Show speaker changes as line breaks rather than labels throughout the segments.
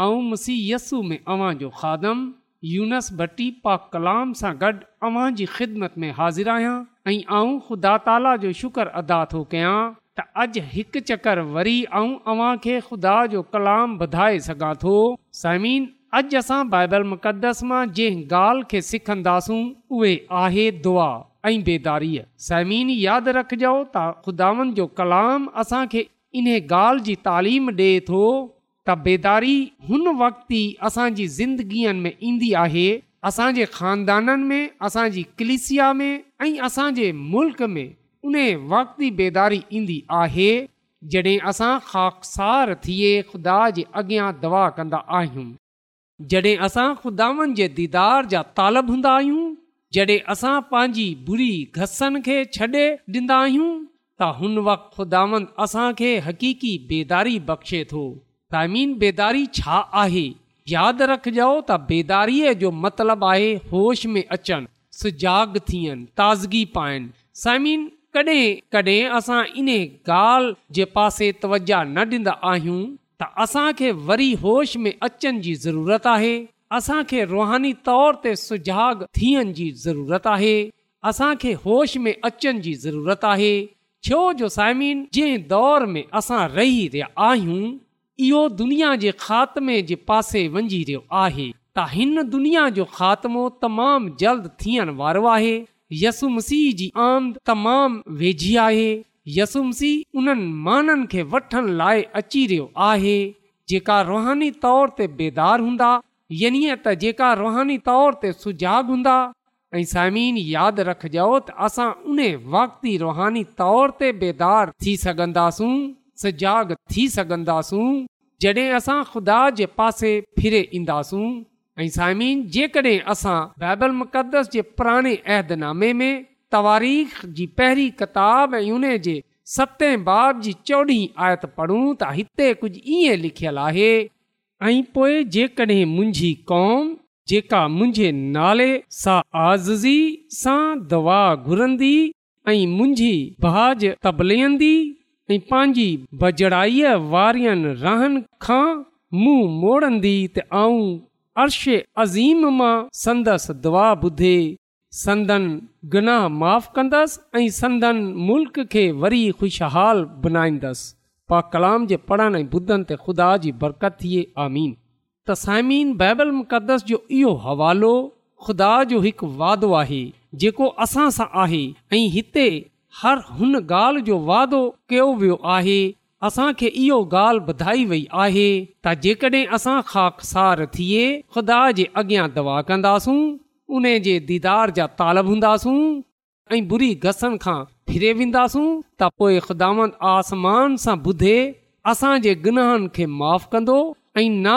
ऐं मुसीयस्सु में अवां जो खादम यूनस भटी पा कलाम सां गॾु अव्हां जी ख़िदमत में हाज़िर आहियां ऐं ख़ुदा ताला जो शुक्र अदा थो कयां त अॼु हिकु चकर वरी ऐं अव्हां खे ख़ुदा जो कलाम वधाए सघां थो समीन अॼु असां बाइबल मुक़द्दस मां जंहिं ॻाल्हि खे सिखंदासूं उहे आहे दुआ ऐं बेदारीअ समीन यादि रखिजो त ख़ुदावनि जो कलाम असांखे इन ॻाल्हि जी तालीम ॾिए थो बेदारी हुन वक़्त ई असांजी ज़िंदगीअ में ईंदी आहे असांजे ख़ानदाननि में असांजी कलिसिया में ऐं असांजे मुल्क में उन वक़्ती बेदारी ईंदी आहे जॾहिं असां ख़ाकसार थिए ख़ुदा जे अॻियां दवा कंदा आहियूं जॾहिं असां ख़ुदावंद जे दीदार जा तालब हूंदा आहियूं जॾहिं असां पंहिंजी बुरी घसनि खे छॾे ॾींदा आहियूं त हुन ख़ुदावंद असांखे हक़ीक़ी बेदारी बख़्शे थो साइमिन बेदारी छा आहे यादि रखिजो त बेदारी जो मतिलबु आहे होश में अचनि सुजाग थियनि ताज़गी पाइनि साइमन कॾहिं कॾहिं असां इन ॻाल्हि जे पासे तवजा न ॾींदा आहियूं त असांखे वरी होश में अचनि जी ज़रूरत आहे असांखे रुहानी तौर ते सुजाग थियण जी ज़रूरत आहे असांखे होश में अचनि जी ज़रूरत आहे छो जो साइमिन जंहिं दौर में असां रही रहिया आहियूं इहो दुनिया जे ख़ात्मे जे पासे वञी रहियो आहे त हिन दुनिया जो ख़ात्मो तमामु जल्द थियण वारो आहे मसीह जी आमद तमामु वेझी आहे मसीह उन्हनि माननि खे वठण लाइ अची रहियो आहे जेका रुहानी तौर ते बेदार हूंदा यानिए त जेका रूहानी तौर ते सुजाग हूंदा ऐं समीन यादि रखिजो त असां उन वक़्त रुहानी तौर ते बेदार थी सघंदासूं सजाग थी सघंदासूं जॾहिं असां ख़ुदा जे पासे फिरे ईंदासूं ऐं साइमिन जेकॾहिं असां बाइबल मुक़ददस जे पुराणे अहदनामे में तवारीख़ जी पहिरीं किताब ऐं उन जे सते बाब जी चोॾहीं आयत पढ़ूं त हिते कुझु ईअं लिखियलु आहे ऐं पोइ जेकॾहिं मुंहिंजी कौम जेका मुंहिंजे नाले सां आज़ज़ी सां दवा घुरंदी ऐं मुंहिंजी भाज तबलंदी ऐं पंहिंजी बजड़ाईअ वारनि रहनि खां मुंहुं मोड़ंदी त आऊं अर्श अज़ीम मां संदसि दुआ ॿुधे संदन गनाह माफ़ु कंदसि ऐं संदन मुल्क खे वरी ख़ुशहाल बनाईंदसि पा कलाम जे पढ़ण ऐं ॿुधनि ते ख़ुदा जी बरकत थिए आमीन तसाइमीन बाइबल मुक़दस जो इहो हवालो ख़ुदा जो हिकु वादो आहे जेको असां सां आहे ऐं हिते हर हुन ॻाल्हि जो वादो कयो वियो आहे असांखे इहो ॻाल्हि ॿुधाई वई आहे त जेकॾहिं असां ख़ाकसार थिए ख़ुदा जे अॻियां दवा कंदासूं उन जे दीदार जा तालब हूंदासूं ऐं बुरी गसन खां फिरे वेंदासूं त पोइ ख़ुदांद आसमान सां ॿुधे असांजे गनाहनि खे माफ़ु कंदो ऐं न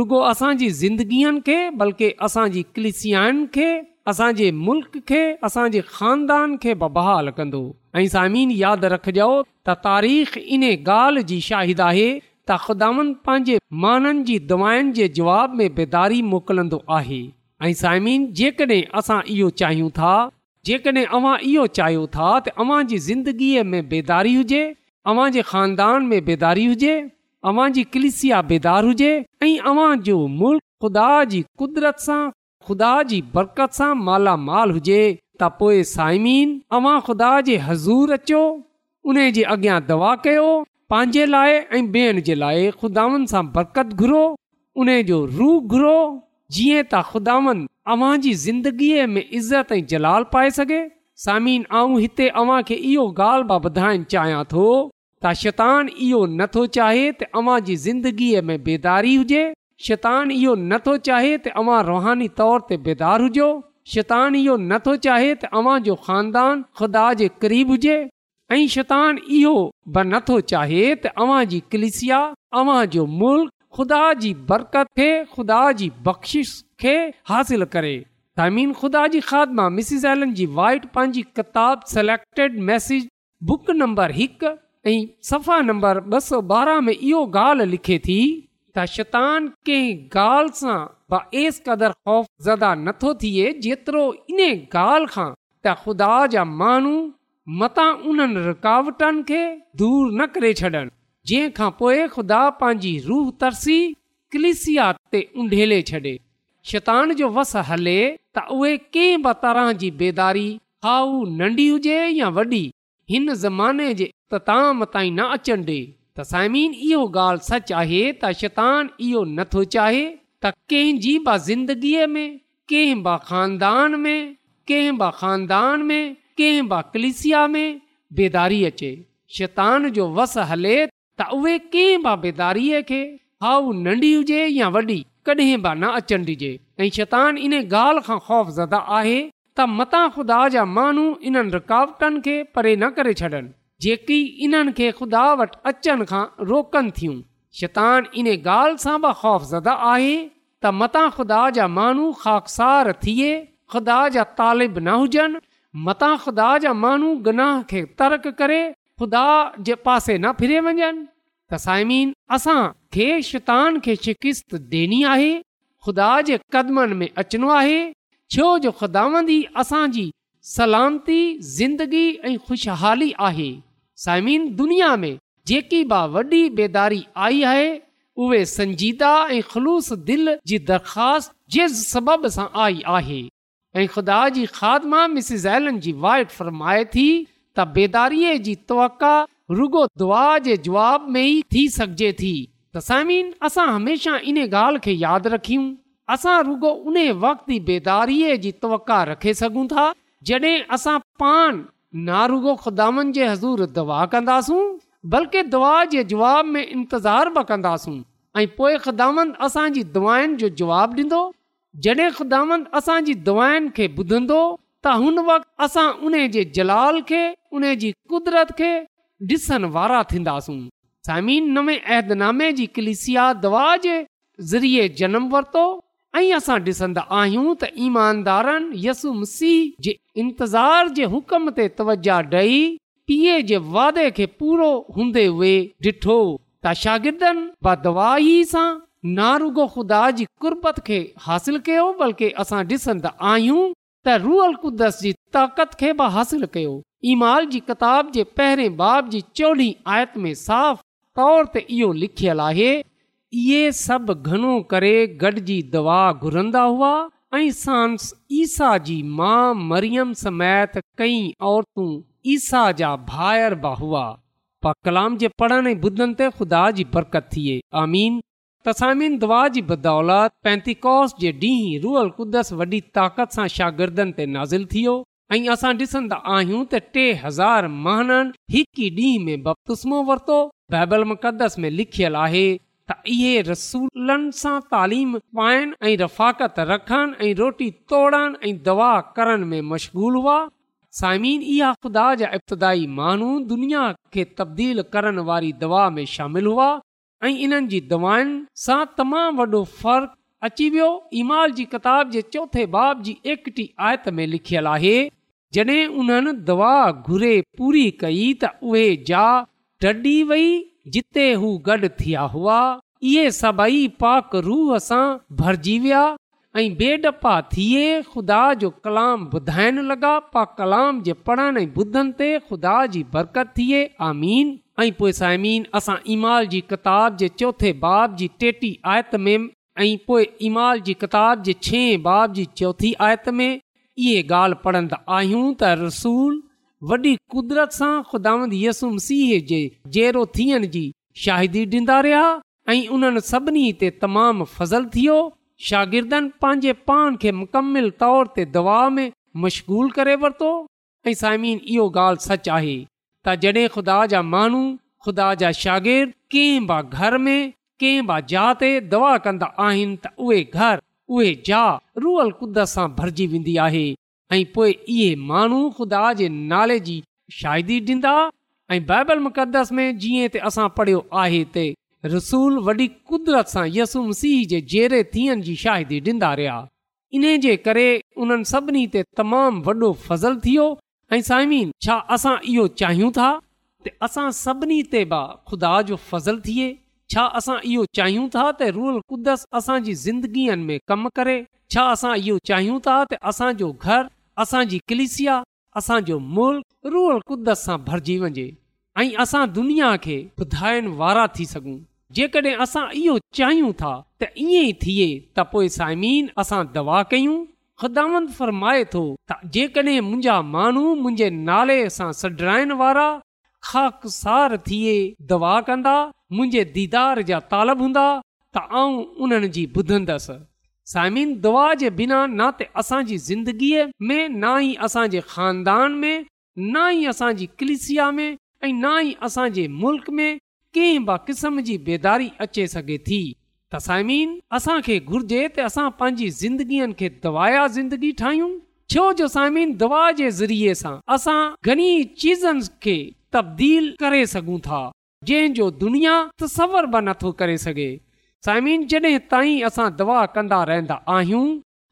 रुगो असांजी ज़िंदगीअ खे बल्कि असांजी क्लिसियाइनि खे असांजे मुल्क़ खे असांजे ख़ानदान खे बबहाल कंदो ऐं साइमीन यादि रखिजो त तारीख़ इन ॻाल्हि जी शाहिद आहे त ख़ुदावनि पंहिंजे माननि जी दुआनि जे जवाब में बेदारी मोकिलींदो आहे ऐं साइमन जेकॾहिं असां इहो चाहियूं था जेकॾहिं अवां इहो चाहियो था त अव्हां जी ज़िंदगीअ में बेदारी हुजे अव्हांजे ख़ानदान में बेदारी हुजे अवांजी कलिसिया बेदार हुजे ऐं अवां जो मुल्क ख़ुदा जी कुदरत सां ख़ुदा जी बरकत सां मालामाल हुजे त पोइ साइमीन अवां ख़ुदा जे हज़ूर अचो उन जे अॻियां दवा कयो पंहिंजे लाइ ऐं ॿेअण जे लाइ ख़ुदानि सां बरकत घुरो उन जो रूह घुरो जीअं त ख़ुदानि अव्हां जी ज़िंदगीअ में इज़त ऐं जलाल पाए सघे सामिन आउं हिते अव्हां खे इहो ॻाल्हि मां ॿुधाइणु चाहियां थो त इहो नथो चाहे त अवां जी ज़िंदगीअ में बेदारी हुजे शैतान इहो नथो चाहे त अवां रुहानी तौर ते बेदार हुजो शैतान इहो नथो चाहे त अव्हां जो ख़ानदान ख़ुदा जे क़रीब हुजे ऐं शैतान इहो नथो चाहे तव्हां जो मुल्क ख़ुदा जी बरकत खे ख़ुदा जी बख़्शिश खे हासिल करे इहो ॻाल्हि लिखे थी त शैतान कंहिं ॻाल्हि सां बा एस क़दुफ़ नथो थिए जेतिरो इन ॻाल्हि खां त ख़ुदा जा माण्हू मता उन्हनि रुकावटनि खे दूर न करे छॾनि जंहिं खां पोइ ख़ुदा पंहिंजी रूह तरसी कलिस ते उंडेले छॾे शैतान जो वस हले त उहे कंहिं बि तरह जी बेदारी हा नंढी हुजे या वॾी हिन ज़माने जे इख़्ताम ताईं न अचनि ॾे त साइमीन इहो ॻाल्हि सच आहे त शैतान इहो नथो चाहे त कंहिंजी बि ज़िंदगीअ में कंहिं خاندان ख़ानदान में कंहिं ख़ानदान में कंहिं با कलिसिया में बेदारी अचे शैतान जो वस हले त उहे कंहिं बि बेदारीअ खे नंढी हुजे या वॾी कॾहिं बि न अचणु ॾिजे ऐं शैतान इन ॻाल्हि खां ख़ौफ़ आहे त मता ख़ुदा जा माण्हू इन्हनि रुकावटनि खे परे न करे छॾनि जेकी इन्हनि खे ख़ुदा वटि अचनि खां रोकनि थियूं शैतान इन ॻाल्हि सां बि ख़ौफ़ज़दा आहे त मता ख़ुदा जा माण्हू ख़ाकसार थिए ख़ुदा जा तालिब न हुजनि मता ख़ुदा जा माण्हू गनाह खे तर्क करे ख़ुदा जे पासे न फिरे वञनि त साइमीन असांखे शैतान खे शिकिस्त ॾियणी आहे ख़ुदा जे क़दमनि में अचिणो आहे छो जो ख़ुदावंदी असांजी सलामती ज़िंदगी ऐं ख़ुशहाली आहे साइमिन दुनिया में जेकी बि वॾी बेदारी आई आहे उहे संजीदा ऐं ख़लूस दिलि जी दरख़्वास्त जे सबब सां आई आहे ऐं ख़ुदा जी खाद एलन जी वाइट फरमाए थी त बेदारी जी तवका रुगो दुआ जे जवाब में ई थी सघिजे थी त साइमिन असां हमेशह इन ॻाल्हि खे यादि रखियूं असां रुॻो उन वक़्त ई बेदारीअ जी तवका रखे सघूं था जॾहिं असां पान नारुगो ख़ुदामनि जे हज़ूर दवा कंदासूं बल्कि दवा जे जवाब में इंतज़ार बि कंदासूं ऐं पोइ ख़ुदामंद असांजी दुआनि जो जवाब ॾींदो जॾहिं ख़ुदांद असांजी दवाउनि खे ॿुधंदो त हुन वक़्ति असां उन जे जलाल खे उन जी कुदरत खे ॾिसण वारा थींदासूं साइमीन नवे अहदनामे जी कलिसिया दवा जे ज़रिए जनमु वरितो ऐं असां ॾिसंदा आहियूं त ईमानदारनि यसु मसीह जे इंतज़ार जे हुकम ते तवजा ॾेई पीए जे वादे खे पूरो हूंदे ॾिठो त शागिर्दनि सां नारुगो ख़ुदा जी कुर्बत खे हासिल कयो बल्कि असां डि॒संदा आहियूं त रुअल कुदस जी ताक़त खे बि हासिल कयो ईमाल जी किताब जे पहिरें बाब जी चोॾहीं आयत में साफ़ तौर ते इहो लिखियल आहे इहे सभु घणो करे गॾिजी दुआ घुरंदा हुआसा जी बरकती दुआ जी बदौलत पेंटीकॉस जे ॾींहुं रुअल कुदस वॾी ताक़त सां शागिर्दनि ते नाज़िल थी ऐं असां आहियूं त टे हज़ार महननि हिकु ई ॾींहं में वरतो बाइबल मुक़दस में लिखियलु आहे त इहे रसूलनि सां तालीम पाइण ऐं रफ़ाकत रखनि ऐं रोटी तोड़ दवा करण में मशग़ूल हुआ ख़ुदा इब्तदाई माण्हू दुनिया खे तब्दील करण वारी दवा में शामिल हुआ ऐं इन्हनि जी दवाउनि सां तमामु वॾो फ़र्क़ु अची वियो इमाल जी किताब जे चोथे बाब जी एकटी आयत में लिखियलु आहे जॾहिं उन्हनि दवा घुरे पूरी कई त उहे जिते हू गॾु थिया हुआ इहे सभई पाक रूह सां भरिजी विया ऐं बेड पा थिए ख़ुदा जो कलाम ॿुधाइण लॻा पाक कलाम जे पढ़ण ऐं ते खुदा जी बरकत थिए आमीन ऐं पोइ साइमीन असां इमाल जी किताब जे चोथे बाब जी टेटी आयत में ऐं पोइ इमाल जी किताब जे छह बाब जी चौथी आयत में इहे ॻाल्हि पढ़ंदा आहियूं त रसूल वॾी कुदरत सां خداوند यसुम सीह जेरो थियण जी शाहिदी ॾींदा रहिया ऐं उन्हनि सभिनी ते तमामु فضل थियो शागिर्दनि पंहिंजे पाण खे मुकमिल तौर ते दवा में मशगूल करे वरितो ऐं साइमीन इहो ॻाल्हि सच आहे त जड॒ खुदा जा माण्हू ख़ुदा जा शागिर्द कंहिं बि घर में कंहिं ब ते दवा कंदा आहिनि त उहे घर उहे जा रुअल कुद सां भरिजी वेंदी आहे ऐं पोइ इहे माण्हू ख़ुदा जे नाले जी शाहिदी ॾींदा ऐं बाइबल मुक़दस में जीअं त असां पढ़ियो आहे त रसूल वॾी कुदरत सां यसू मसीह जे जहिड़े थियनि जी शाहिदी ॾींदा रहिया इन जे करे उन्हनि सभिनी ते तमामु वॾो फज़लु थियो ऐं साइमीन छा असां इहो चाहियूं था त असां सभिनी ते बि ख़ुदा जो फज़ल थिए छा असां इहो चाहियूं था त रूल क़ुदस असांजी ज़िंदगीअ में कमु करे छा असां इहो चाहियूं था त असांजो घरु असांजी कलिसिया असांजो मुल्क रूह कुदत सां भरिजी वञे ऐं असां दुनिया खे ॿुधाइण वारा थी सघूं जेकॾहिं असां इहो चाहियूं था त ईअं ई थिए त पोइ साइमीन असां दवा कयूं ख़ुदांद फ़रमाए थो त जेकॾहिं मुंहिंजा माण्हू मुंहिंजे नाले सां सॾराइण वारा ख़ाकसार थिए दवा कंदा मुंहिंजे दीदार जा तालब हूंदा त आऊं उन्हनि जी ॿुधंदसि साइमिन दुआ जे बिना न त असांजी ज़िंदगीअ में ना ई असांजे ख़ानदान में न ई असांजी कलिसिया में ऐं ना ई असांजे मुल्क़ में कंहिं बि क़िस्म जी बेदारी अचे सघे थी त साइमीन असांखे घुर्जे त असां पंहिंजी ज़िंदगीअ खे दवाया ज़िंदगी ठाहियूं छो जो साइमीन दवा जे ज़रिए सां असां घणी चीज़नि खे तब्दील करे सघूं था जंहिंजो दुनिया तसवर बि नथो करे सघे साइमिन जॾहिं ताईं असां दवा कंदा रहंदा आहियूं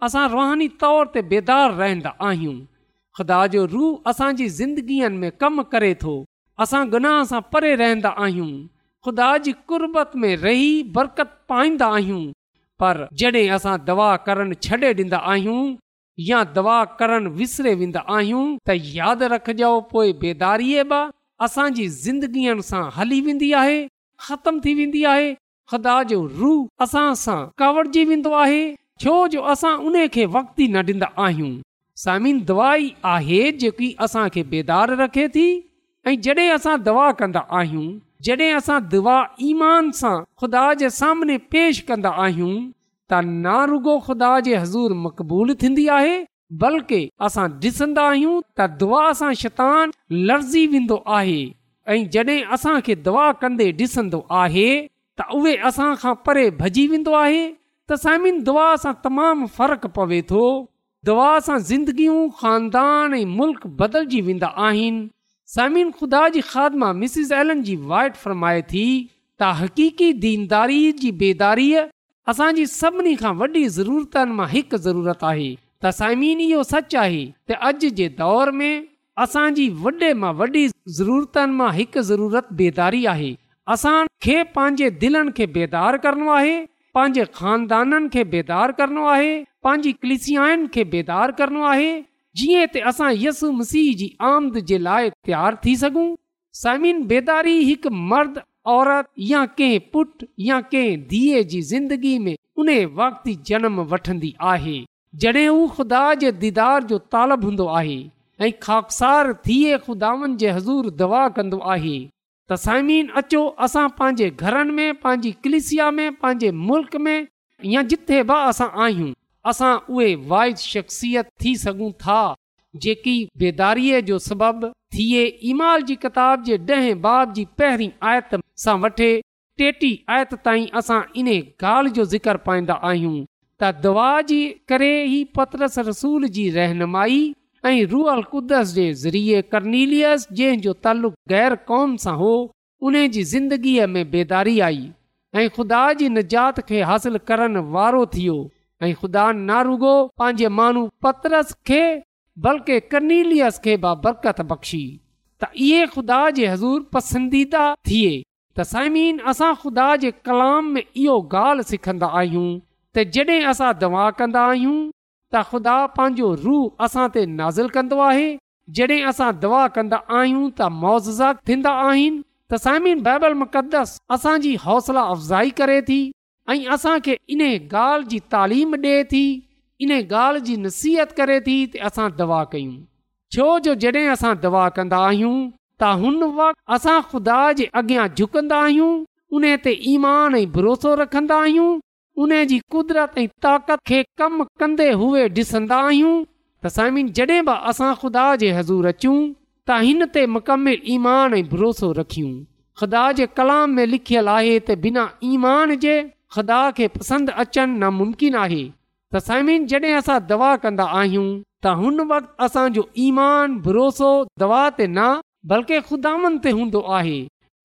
असां रुहानी तौर ते बेदार रहंदा आहियूं ख़ुदा जो रूह असांजी ज़िंदगीअ में कमु करे थो असां गुनाह सां परे रहंदा आहियूं ख़ुदा जी कुर्बत में रही बरकत पाईंदा आहियूं पर जॾहिं असां दवा करणु छॾे ॾींदा आहियूं या दवा करणु विसरे वेंदा आहियूं त यादि रखिजो पोइ बेदारीअ बि असांजी ज़िंदगीअ सां हली वेंदी आहे ख़तमु थी वेंदी आहे ख़ुदा जो रूह असां सां कावड़जी वेंदो आहे छो जो असां उनखे वक़्त ई न ॾींदा आहियूं समीन दवाई आहे जेकी असांखे बेदार रखे थी ऐं जॾहिं असां दवा कंदा आहियूं जॾहिं असां दुआ ईमान सां ख़ुदा जे सामने पेश कंदा आहियूं त ना रुगो ख़ुदा जे हज़ूर मक़बूल थींदी आहे बल्कि असां ॾिसंदा आहियूं त दुआ सां शतान लर्जी वेंदो आहे ऐं जॾहिं असांखे दवा कंदे ॾिसंदो आहे त उहे असां खां परे भॼी वेंदो आहे त साइमिन दुआ सां तमामु फ़र्क़ु पवे थो दुआ सां ज़िंदगियूं ख़ानदान ऐं मुल्क़ बदलिजी वेंदा आहिनि ख़ुदा जी ख़ादमा मां एलन जी वाइट फरमाए थी त हक़ीक़ी दीनदारीअ जी बेदारी असांजी सभिनी खां वॾी ज़रूरतनि मां हिकु ज़रूरत आहे त साइमीन इहो सच आहे त अॼु जे दौर में असांजी वॾे मां वॾी ज़रूरतनि मां हिकु ज़रूरत बेदारी आहे असां खे पंहिंजे दिलनि खे बेदार करिणो आहे पंहिंजे ख़ानदाननि खे बेदार करिणो आहे पंहिंजी بیدار खे बेदार करिणो आहे जीअं त असां यसु मसीह जी आमद जे लाइ तयारु थी सघूं समिन बेदारी हिकु मर्द औरत या कंहिं पुट या कंहिं धीअ जी ज़िंदगी में उन वक़्ति जनमु वठंदी आहे जॾहिं हू ख़ुदा जे दीदार जो तालब हूंदो आहे ऐं खाकसार थिए जे हज़ूर दवा कंदो आहे त साइमीन अचो असां पंहिंजे घरनि में पंहिंजी कलिसिया में पंहिंजे मुल्क़ में या जिथे बि असां आहियूं असां उहे वाइज़ शख़्सियत थी सघूं था जेकी बेदारीअ जो सबबु थिए ईमाल जी किताब जे ॾहें बाब जी पहिरीं आयत सां वठे टेटी आयत ताईं असां इन ॻाल्हि जो ज़िक्र पाईंदा आहियूं त दुआ जे करे ई पत्रस रसूल जी रहनुमाई ऐं रूअल क़ुदस जे ज़रिए कर्नीलियस जंहिं जो तालुक़ु गैर क़ौम सां हो उन जी ज़िंदगीअ में बेदारी आई ऐं ख़ुदा जी निजात खे हासिल करण वारो थियो ऐं ख़ुदा ना रुगो पंहिंजे माण्हू पत्रस खे बल्कि कर्नीलियस खे बरकत बख़्शी त इहे ख़ुदा जे हज़ूर पसंदीदा थिए त साइमीन असां ख़ुदा जे कलाम में इहो ॻाल्हि सिखंदा आहियूं त जॾहिं असां दवा कंदा आहियूं त ख़ुदा पंहिंजो रूह असां ते नाज़िल कंदो आहे जॾहिं असां दवा कंदा आहियूं त मोज़ात थींदा आहिनि त साइमिन बाइबल मुक़दस असांजी हौसला अफ़ज़ाई करे थी ऐं असांखे इन ॻाल्हि जी तालीम ॾिए थी इन ॻाल्हि जी नसीहत करे थी त असां दवा कयूं छो जो जॾहिं असां दवा कंदा आहियूं त हुन वक़्तु असां ख़ुदा जे अॻियां झुकंदा आहियूं उन ते ईमान ऐं भरोसो रखंदा आहियूं उन जी कुदिरत ऐं ताक़त खे कम कंदे हुए ॾिसंदा आहियूं त जड़े जॾहिं बि असां ख़ुदा जे हज़ूर अचूं त हिन ते मुकमिल ईमान ऐं भरोसो रखियूं ख़ुदा जे कलाम में लिखियलु आहे त बिना ईमान जे ख़ुदा खे पसंदि अचनि नामुमकिन आहे त साइमिन जॾहिं असां दवा कंदा आहियूं त हुन वक़्तु असांजो ईमान भरोसो दवा ते न बल्कि ख़ुदानि ते हूंदो आहे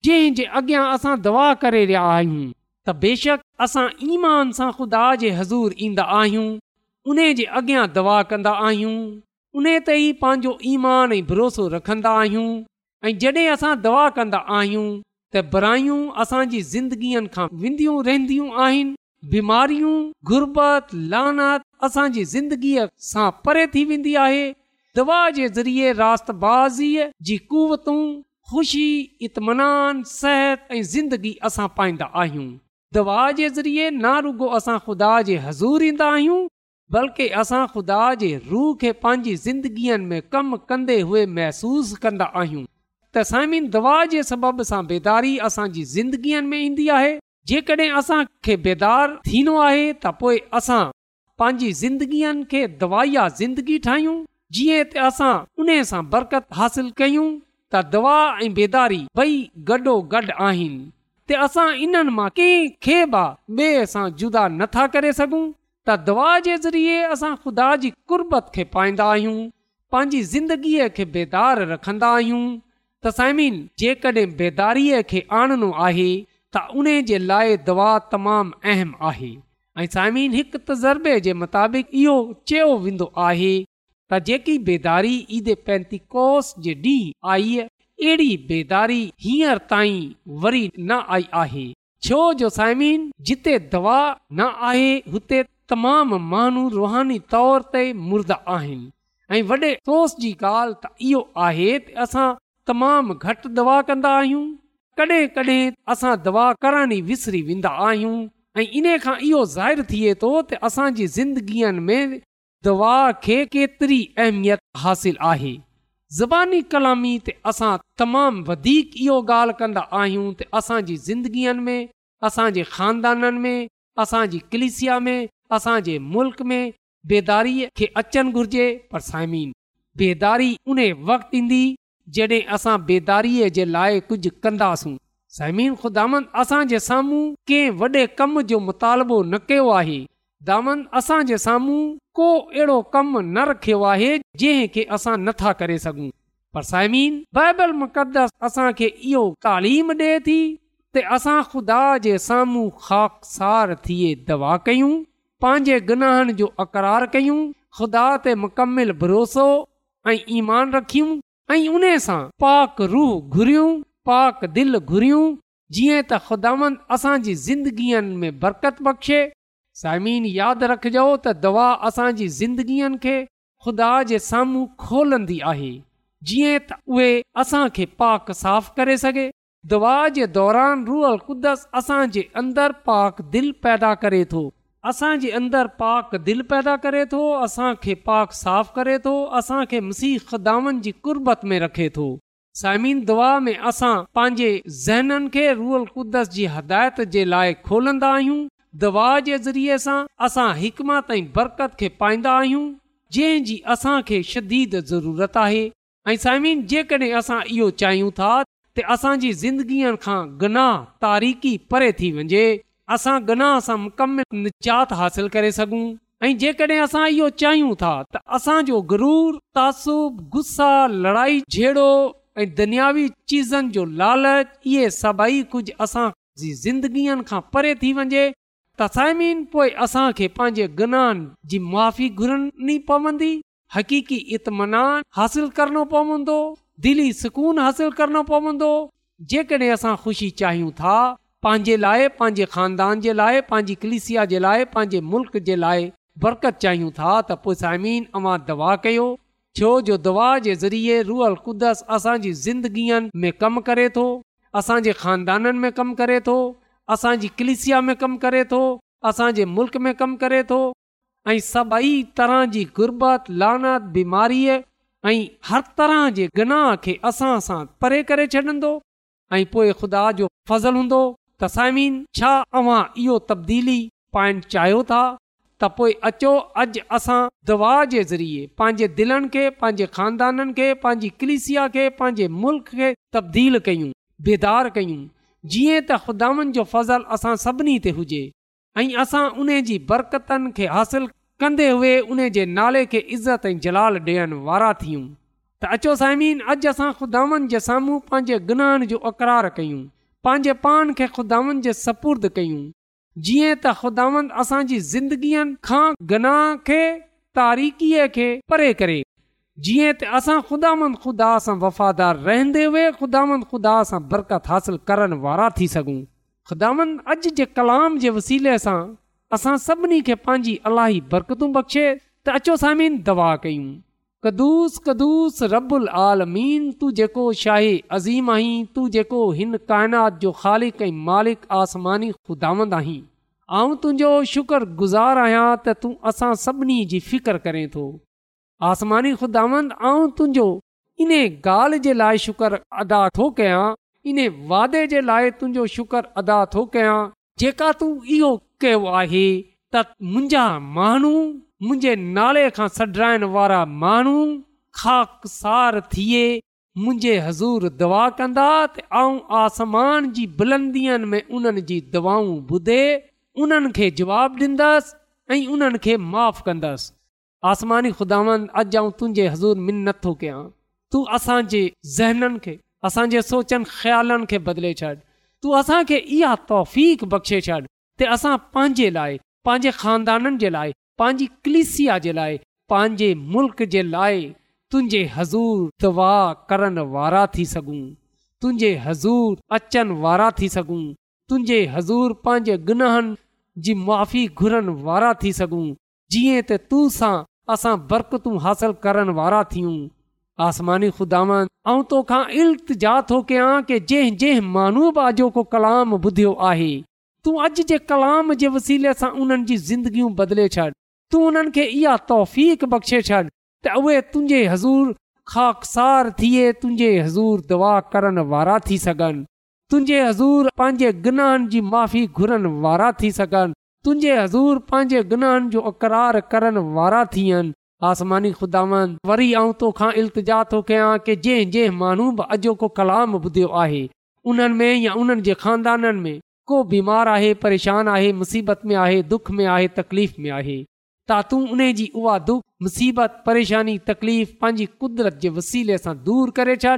जंहिं जे अॻियां असां दवा करे रहिया आहियूं त बेशक असां ईमान सां ख़ुदा जे हज़ूर ईंदा आहियूं उन जे अॻियां दवा कंदा आहियूं उन ते ई पंहिंजो ईमान ऐं भरोसो रखंदा आहियूं ऐं जॾहिं असां दवा कंदा आहियूं त बुरायूं असांजी ज़िंदगीअ खां विंदियूं रहंदियूं आहिनि बीमारियूं गुरबत लानत असांजी ज़िंदगीअ सां परे थी वेंदी आहे दवा जे ज़रिए रातबाज़ीअ जी कुवतूं ख़ुशी इतमान सिहत ऐं ज़िंदगी असां पाईंदा आहियूं दवा जे ज़रिए ना रुगो असां ख़ुदा जे हज़ूर ईंदा आहियूं बल्कि असां ख़ुदा जे रूह खे पंहिंजी ज़िंदगीअ में कमु कंदे हुए महसूसु कंदा आहियूं त साइमिन दवा जे सबब सां बेदारी असांजी ज़िंदगीअ में ईंदी आहे जेकॾहिं असांखे बेदार थींदो आहे त पोइ असां पंहिंजी ज़िंदगीअनि खे दवाई ज़िंदगी ठाहियूं जीअं त असां उन सां बरकत हासिल कयूं त दवा ऐं बेदारी ॿई गॾो गॾु आहिनि असां इन्हनि मां कंहिंखे जुदा नथा करे सघूं त दवा जे ज़रिए असां ख़ुदा जी कुर्बत खे पाईंदा आहियूं पंहिंजी ज़िंदगीअ खे बेदार रखंदा आहियूं जेकॾहिं बेदारी खे आणणो आहे त उन जे लाइ दवा तमामु अहम आहे ऐं साइमिन हिकु तज़रबे जे मुताबिक़ इहो चयो वेंदो आहे त जेकी बेदारी ईद पैंतीकोस जे ॾींहुं आई अहिड़ी बेदारी हींअर ताईं वरी न आई आहे छो जो साइमीन जिते दवा न आहे हुते तमामु माण्हू रुहानी तौर ते मुर्दा आहिनि ऐं वॾे अफ़सोस जी ॻाल्हि त इहो आहे असां तमामु घटि दवा कंदा आहियूं कॾहिं कॾहिं असां दवा करणी विसरी वेंदा आहियूं ऐं इन खां इहो ज़ाहिरु थिए थो त असांजी ज़िंदगीअ में दवा खे केतिरी अहमियत हासिल आहे ज़बानी कलामी ते असां तमामु वधीक इहो ॻाल्हि कंदा आहियूं त असांजी ज़िंदगीअनि में असांजे खानदाननि में असांजी कलिसिया में असांजे मुल्क़ में बेदारीअ खे अचणु घुर्जे पर साइमीन बेदारी उन वक़्तु ईंदी जॾहिं असां बेदारीअ जे लाइ कुझु कंदासूं साइम ख़ुदांद असांजे साम्हूं कंहिं वॾे कम जो मुतालबो न कयो आहे ख़ुदा असांजे साम्हूं को अहिड़ो कमु न रखियो आहे जंहिंखे असां नथा करे सघूं पर साइमीन बाइबल मुक़दस असांखे इहो तालीम ॾिए थी त असां ख़ुदा जे साम्हूं ख़ाकसार थिए दवा कयूं पंहिंजे गुनाहनि जो अकरार कयूं ख़ुदा ते मुकमिल भरोसो ऐं ईमान रखियूं ऐं उन सां पाक रूह घुरियूं पाक दिलि घुरियूं जीअं त ख़ुदांद असांजी ज़िंदगीअ में बरकत बख़्शे साइमीन यादि रखिजो त दवा असांजी ज़िंदगीअनि खे खुदा जे साम्हूं खोलंदी आहे जीअं त उहे असांखे पाक साफ़ करे सघे दवा जे दौरान रुअल कुदस असांजे अंदरु पाक दिलि पैदा करे थो असांजे अंदरु पाक दिलि पैदा करे थो असांखे पाक साफ़ करे थो असांखे मसीह दामनि जी कुर्बत में रखे थो साइमीन दवा में असां पंहिंजे ज़हननि खे रुअल क़ुद्दस जी हदायत जे लाइ खोलंदा आहियूं दवा जे ज़रिए सां असां हिक मां बरकत खे पाईंदा आहियूं जंहिं जी असां खे शदीद ज़रूरत आहे ऐं साइमिन जेकॾहिं असां इहो चाहियूं था त असांजी ज़िंदगीअ खां गनाह तारीख़ी परे थी वञे असां गनाह सां मुकमिल निजात हासिल करे सघूं ऐं जेकॾहिं असां इहो चाहियूं था त असांजो गरूर तासुब गुस्सा लड़ाई छेड़ो ऐं दुनियावी चीज़नि जो लालच इहे सभई कुझु असांजी ज़िंदगीअ खां परे थी वञे त साइमीन पोइ असांखे पंहिंजे गुनाहनि जी माफ़ी घुरनी पवंदी हक़ीक़ी इतमान हासिल करणो पवंदो दिली सुकून हासिल करणो पवंदो जेकॾहिं असां ख़ुशी चाहियूं था पंहिंजे लाइ पंहिंजे खानदान जे लाइ पंहिंजी कलिसिया जे लाइ पंहिंजे मुल्क़ जे लाइ बरक़त चाहियूं था त पोइ साइमीन अवां दवा कयो छो जो दवा जे ज़रिए रूअल क़ुदस असांजी ज़िंदगीअ में कमु करे थो असांजे खानदाननि में कमु करे थो असांजी कलिसिया में कमु करे थो असांजे मुल्क़ में कमु करे थो ऐं सभई तरह जी गुरबत लानत बीमारीअ ऐं हर तरह जे गनाह खे असां सां परे करे छॾींदो ऐं पोइ ख़ुदा जो फज़ल हूंदो त साइमीन छा तव्हां इहो तबदीली पाइणु चाहियो था त पोइ अचो अॼु असां दवा जे ज़रिए पंहिंजे दिलनि खे पंहिंजे खानदाननि खे पंहिंजी कलिसिया खे पंहिंजे मुल्क़ खे तब्दील कयूं बेदार कयूं जीअं त ख़ुदानि जो फज़ल असां सभिनी ते हुजे ऐं असां उन जी बरकतनि खे हासिलु कंदे उहे उन जे नाले खे इज़त ऐं जलाल ॾियण वारा थियूं त अचो साइमीन अॼु असां ख़ुदावनि जे साम्हूं पंहिंजे गुनाहनि जो अक़रार कयूं पंहिंजे पान खे ख़ुदानि जे सपुर्द कयूं जीअं त ख़ुदावनि असांजी ज़िंदगीअ खां गनाह खे तारीख़ीअ खे परे करे जीअं त असां ख़ुदामंद ख़ुदा सां वफ़ादार रहंदे हुए ख़ुदामंद ख़ुदा सां बरकत हासिलु करण वारा थी सघूं ख़ुदामंद अॼु जे कलाम जे वसीले सां असां सभिनी खे पंहिंजी अलाही बरकतूं बख़्शे त अचो सामिन दवा कयूं कदुस कदुस रबुल आलमीन तू जेको शाही अज़ीम आहीं तू जेको हिन काइनात जो ख़ालिक़ई मालिक आसमानी ख़ुदामंद आहीं तुंहिंजो शुक्रगुज़ारु आहियां त तूं असां सभिनी जी फ़िकर करें थो आसमानी ख़ुदांद तुंहिंजो इन ॻाल्हि जे लाइ शुक्र अदा थो कयां इन वादे जे लाइ तुंहिंजो शुक्र अदा थो कयां जेका तूं इहो कयो आहे त मुंहिंजा माण्हू मुंहिंजे नाले खां सॾाइण वारा माण्हू खाकसार थिए मुंहिंजे हज़ूर दवा कंदा ऐं आसमान जी बुलंदीअ में उन्हनि जी दवाऊं ॿुधे उन्हनि खे जवाबु ॾींदसि ऐं उन्हनि खे माफ़ु कंदसि आसमानी ख़ुदावन अॼु आऊं तुंहिंजे हज़ूर मिन नथो कयां तू असांजे ज़हननि खे असांजे सोचनि ख़्यालनि खे बदिले छॾ तू असांखे इहा तौफ़ बख़्शे छॾ त असां पंहिंजे लाइ पंहिंजे ख़ानदाननि जे लाइ पंहिंजी कलिसिया जे लाइ पंहिंजे मुल्क़ जे लाइ तुंहिंजे हज़ूर दवा करण वारा थी सघूं तुंहिंजे हज़ूर अचनि वारा थी सघूं तुंहिंजे हज़ूर पंहिंजे गुनाहनि जी माफ़ी घुरण वारा थी सघूं जीअं त तू सां असां बरकतूं हासिल करण वारा थियूं आसमानी खुदा तोखा इल्तिजा थो कयां की जंहिं जंहिं माण्हूअ बि अॼोको कलाम ॿुधियो आहे तू अॼु जे कलाम जे वसीले सां उन्हनि जी ज़िंदगियूं बदिले छॾ तूं उन्हनि खे इहा तौफ़ बख़्शे छॾ त उहे तुंहिंजे हज़ूर ख़ाकसार थिए तुंहिंजे हज़ूर दुआ करण वारा थी सघनि तुंहिंजे हज़ूर पंहिंजे गुनाहनि जी माफ़ी घुरण वारा थी सघनि तुंहिंजे हज़ूर पंहिंजे गुनाहनि जो अकरार करण वारा थियनि आसमानी खुदा वरी आऊं तोखां इल्तिजा थो कयां की जंहिं जंहिं माण्हू बि अॼो को कलाम ॿुधियो आहे उन्हनि में या उन्हनि जे खानदाननि में को बीमार आहे परेशान आहे मुसीबत में आहे दुख में आहे तकलीफ़ में आहे त तूं उन जी उहा दुख मुसीबत परेशानी तकलीफ़ पंहिंजी कुदरत जे वसीले सां दूरि करे छॾ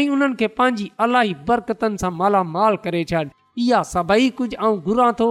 ऐं उन्हनि खे पंहिंजी अलाई बरकतनि सां मालामाल करे छॾ इहा सभई कुझु ऐं घुरां थो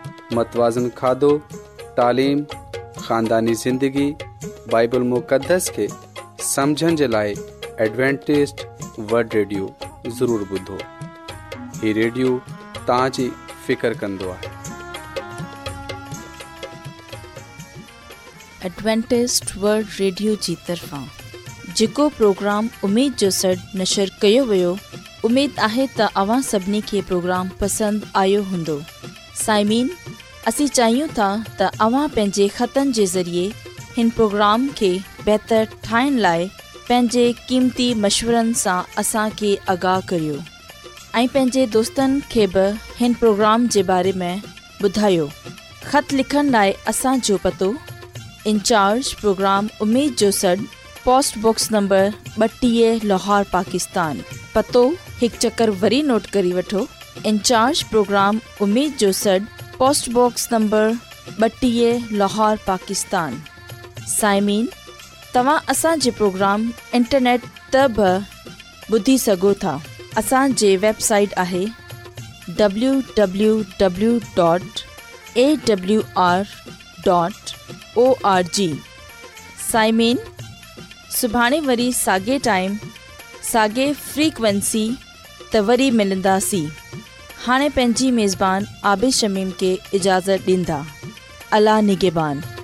پروگرام پسند ख़ानदानी
जेको प्रोग्राम असीं चाहियूं था त अव्हां पंहिंजे ख़तनि जे ज़रिए हिन प्रोग्राम खे बहितरु ठाहिण लाइ पंहिंजे क़ीमती मशवरनि सां असांखे आगाह कयो ऐं पंहिंजे दोस्तनि खे बि हिन प्रोग्राम जे बारे में ॿुधायो ख़त लिखण लाइ असांजो पतो इंचार्ज प्रोग्राम उमेद जो सॾु पोस्ट नंबर ॿटीह लाहौर पाकिस्तान पतो हिकु चकर वरी नोट करे वठो इंचार्ज प्रोग्राम उमेद जो सॾ post box number Lahore Lahore Pakistan سائمین असांजे प्रोग्राम इंटरनेट त बि ॿुधी सघो था असांजे वेबसाइट आहे W WWW.AWR.ORG W dot A W R dot O R G साइमिन सुभाणे हाँ पंहिंजी मेज़बान आबिद शमीम खे इजाज़त ॾींदा अला निगेबान